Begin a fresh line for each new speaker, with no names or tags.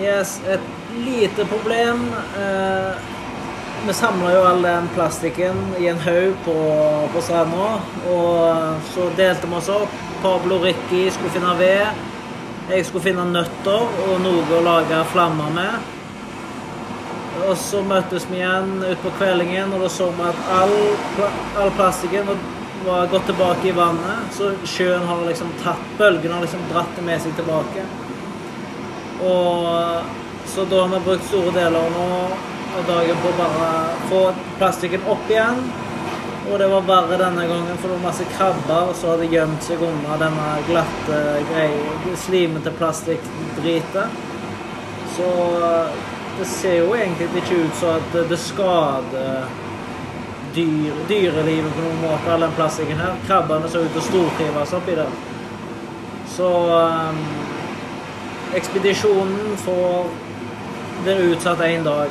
Yes, et lite problem. Eh, vi samla jo all den plastikken i en haug på, på stranda. Og så delte vi oss opp. Pablo og Ricky skulle finne ved. Jeg skulle finne nøtter og noe å lage flammer med. Og så møttes vi igjen utpå kveldingen, og da så vi at all, all plastikken var gått tilbake i vannet. Så sjøen har liksom tatt Bølgene har liksom dratt det med seg tilbake. Og så da har vi brukt store deler nå av dagen på å bare få plastikken opp igjen. Og det var verre denne gangen, for det var masse krabber som hadde gjemt seg unna denne glatte greia, slimete plastikkdritet. Så det ser jo egentlig ikke ut som at det skader dyr, dyrelivet på noen måte, all den plastikken her. Krabbene så ut til å stortrives oppi det. Så um, ekspedisjonen får blir utsatt én dag.